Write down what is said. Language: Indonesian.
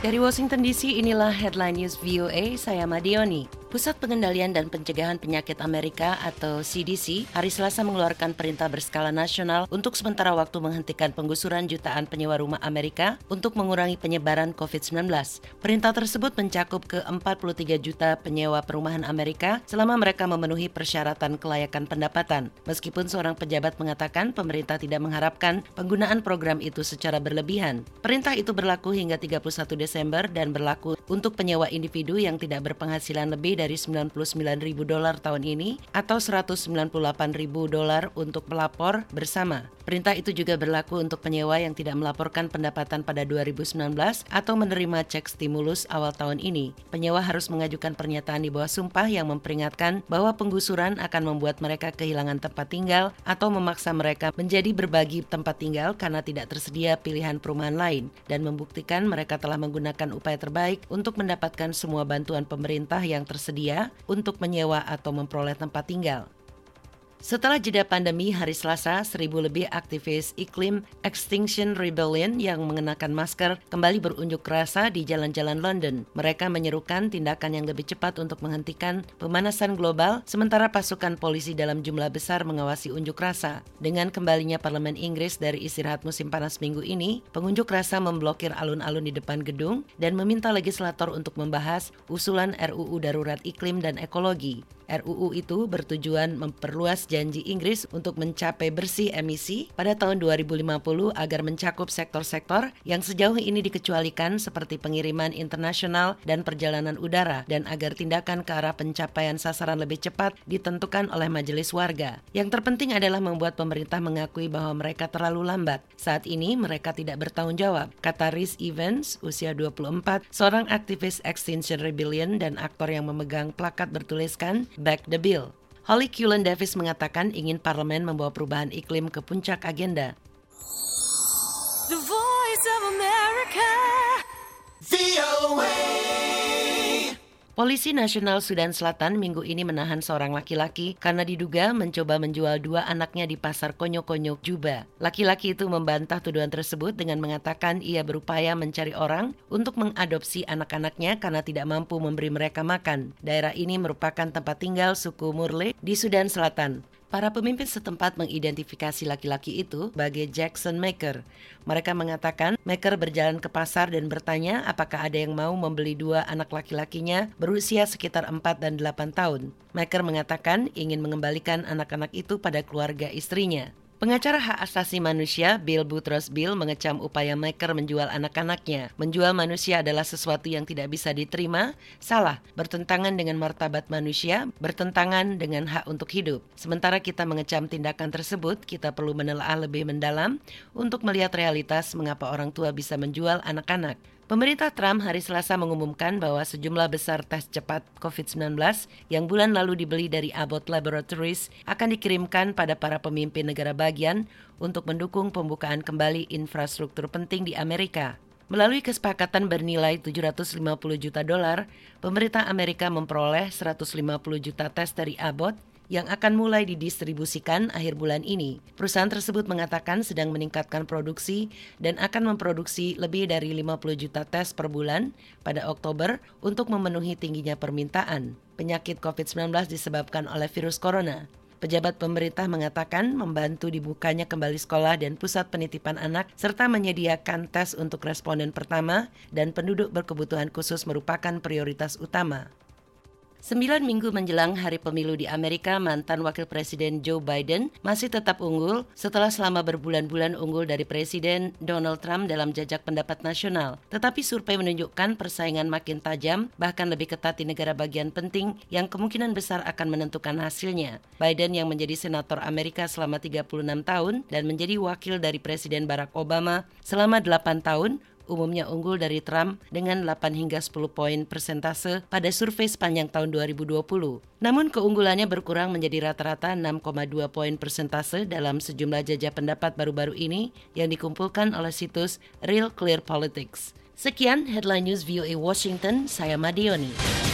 Dari Washington DC, inilah headline news VOA, saya Madioni. Pusat Pengendalian dan Pencegahan Penyakit Amerika atau CDC hari Selasa mengeluarkan perintah berskala nasional untuk sementara waktu menghentikan penggusuran jutaan penyewa rumah Amerika untuk mengurangi penyebaran COVID-19. Perintah tersebut mencakup ke 43 juta penyewa perumahan Amerika selama mereka memenuhi persyaratan kelayakan pendapatan. Meskipun seorang pejabat mengatakan pemerintah tidak mengharapkan penggunaan program itu secara berlebihan. Perintah itu berlaku hingga 31 Desember dan berlaku untuk penyewa individu yang tidak berpenghasilan lebih dari 99 ribu dolar tahun ini atau 198 ribu dolar untuk pelapor bersama. Perintah itu juga berlaku untuk penyewa yang tidak melaporkan pendapatan pada 2019 atau menerima cek stimulus awal tahun ini. Penyewa harus mengajukan pernyataan di bawah sumpah yang memperingatkan bahwa penggusuran akan membuat mereka kehilangan tempat tinggal atau memaksa mereka menjadi berbagi tempat tinggal karena tidak tersedia pilihan perumahan lain dan membuktikan mereka telah menggunakan upaya terbaik untuk mendapatkan semua bantuan pemerintah yang tersedia untuk menyewa atau memperoleh tempat tinggal. Setelah jeda pandemi hari Selasa, seribu lebih aktivis iklim Extinction Rebellion yang mengenakan masker kembali berunjuk rasa di jalan-jalan London. Mereka menyerukan tindakan yang lebih cepat untuk menghentikan pemanasan global, sementara pasukan polisi dalam jumlah besar mengawasi unjuk rasa. Dengan kembalinya Parlemen Inggris dari istirahat musim panas minggu ini, pengunjuk rasa memblokir alun-alun di depan gedung dan meminta legislator untuk membahas usulan RUU Darurat Iklim dan Ekologi. RUU itu bertujuan memperluas janji Inggris untuk mencapai bersih emisi pada tahun 2050 agar mencakup sektor-sektor yang sejauh ini dikecualikan seperti pengiriman internasional dan perjalanan udara dan agar tindakan ke arah pencapaian sasaran lebih cepat ditentukan oleh majelis warga. Yang terpenting adalah membuat pemerintah mengakui bahwa mereka terlalu lambat. Saat ini mereka tidak bertanggung jawab, kata Rhys Evans, usia 24, seorang aktivis Extinction Rebellion dan aktor yang memegang plakat bertuliskan Back the Bill. Holly Cullen Davis mengatakan ingin parlemen membawa perubahan iklim ke puncak agenda. The Voice of America. Polisi Nasional Sudan Selatan minggu ini menahan seorang laki-laki karena diduga mencoba menjual dua anaknya di pasar konyok-konyok Juba. Laki-laki itu membantah tuduhan tersebut dengan mengatakan ia berupaya mencari orang untuk mengadopsi anak-anaknya karena tidak mampu memberi mereka makan. Daerah ini merupakan tempat tinggal suku Murle di Sudan Selatan. Para pemimpin setempat mengidentifikasi laki-laki itu sebagai Jackson Maker. Mereka mengatakan Maker berjalan ke pasar dan bertanya apakah ada yang mau membeli dua anak laki-lakinya berusia sekitar 4 dan 8 tahun. Maker mengatakan ingin mengembalikan anak-anak itu pada keluarga istrinya. Pengacara hak asasi manusia Bill Butros Bill mengecam upaya Maker menjual anak-anaknya. Menjual manusia adalah sesuatu yang tidak bisa diterima, salah, bertentangan dengan martabat manusia, bertentangan dengan hak untuk hidup. Sementara kita mengecam tindakan tersebut, kita perlu menelaah lebih mendalam untuk melihat realitas mengapa orang tua bisa menjual anak-anak. Pemerintah Trump hari Selasa mengumumkan bahwa sejumlah besar tes cepat COVID-19 yang bulan lalu dibeli dari Abbott Laboratories akan dikirimkan pada para pemimpin negara bagian untuk mendukung pembukaan kembali infrastruktur penting di Amerika. Melalui kesepakatan bernilai 750 juta dolar, pemerintah Amerika memperoleh 150 juta tes dari Abbott yang akan mulai didistribusikan akhir bulan ini. Perusahaan tersebut mengatakan sedang meningkatkan produksi dan akan memproduksi lebih dari 50 juta tes per bulan pada Oktober untuk memenuhi tingginya permintaan. Penyakit COVID-19 disebabkan oleh virus corona. Pejabat pemerintah mengatakan membantu dibukanya kembali sekolah dan pusat penitipan anak serta menyediakan tes untuk responden pertama dan penduduk berkebutuhan khusus merupakan prioritas utama. Sembilan minggu menjelang hari pemilu di Amerika, mantan Wakil Presiden Joe Biden masih tetap unggul setelah selama berbulan-bulan unggul dari Presiden Donald Trump dalam jajak pendapat nasional. Tetapi survei menunjukkan persaingan makin tajam, bahkan lebih ketat di negara bagian penting yang kemungkinan besar akan menentukan hasilnya. Biden yang menjadi senator Amerika selama 36 tahun dan menjadi wakil dari Presiden Barack Obama selama 8 tahun umumnya unggul dari Trump dengan 8 hingga 10 poin persentase pada survei sepanjang tahun 2020. Namun keunggulannya berkurang menjadi rata-rata 6,2 poin persentase dalam sejumlah jajah pendapat baru-baru ini yang dikumpulkan oleh situs Real Clear Politics. Sekian headline news VOA Washington, saya Madioni.